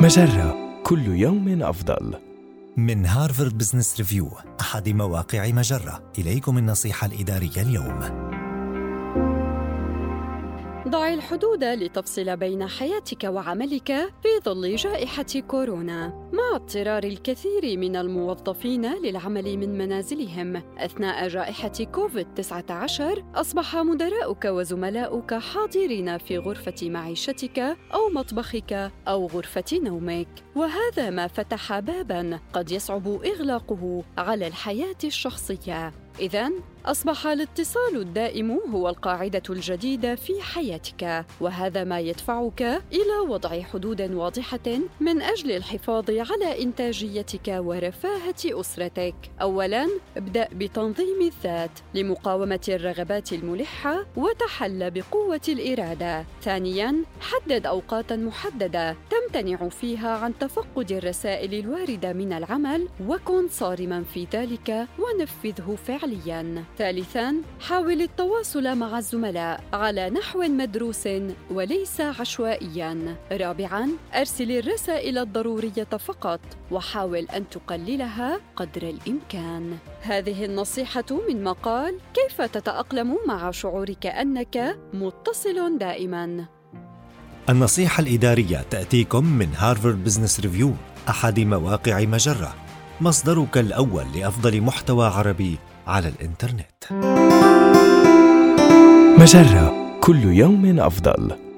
مجرة. كل يوم أفضل. من هارفارد بزنس ريفيو أحد مواقع مجرة. إليكم النصيحة الإدارية اليوم. ضع الحدود لتفصل بين حياتك وعملك في ظل جائحة كورونا مع اضطرار الكثير من الموظفين للعمل من منازلهم. أثناء جائحة كوفيد-19 أصبح مدراؤك وزملاؤك حاضرين في غرفة معيشتك أو مطبخك أو غرفة نومك. وهذا ما فتح باباً قد يصعب إغلاقه على الحياة الشخصية. إذا أصبح الاتصال الدائم هو القاعدة الجديدة في حياتك، وهذا ما يدفعك إلى وضع حدود واضحة من أجل الحفاظ على إنتاجيتك ورفاهة أسرتك. أولاً، ابدأ بتنظيم الذات لمقاومة الرغبات الملحة وتحل بقوة الإرادة. ثانياً، حدد أوقاتاً محددة تمتنع فيها عن تفقد الرسائل الواردة من العمل وكن صارماً في ذلك ونفذه فعلياً. ثالثاً، حاول التواصل مع الزملاء على نحو مدروس وليس عشوائياً. رابعاً، أرسل الرسائل الضرورية فقط وحاول أن تقللها قدر الإمكان. هذه النصيحة من مقال كيف تتأقلم مع شعورك أنك متصل دائماً. النصيحة الإدارية تأتيكم من هارفارد بزنس ريفيو أحد مواقع مجرة مصدرك الأول لأفضل محتوى عربي على الإنترنت مجرة كل يوم أفضل.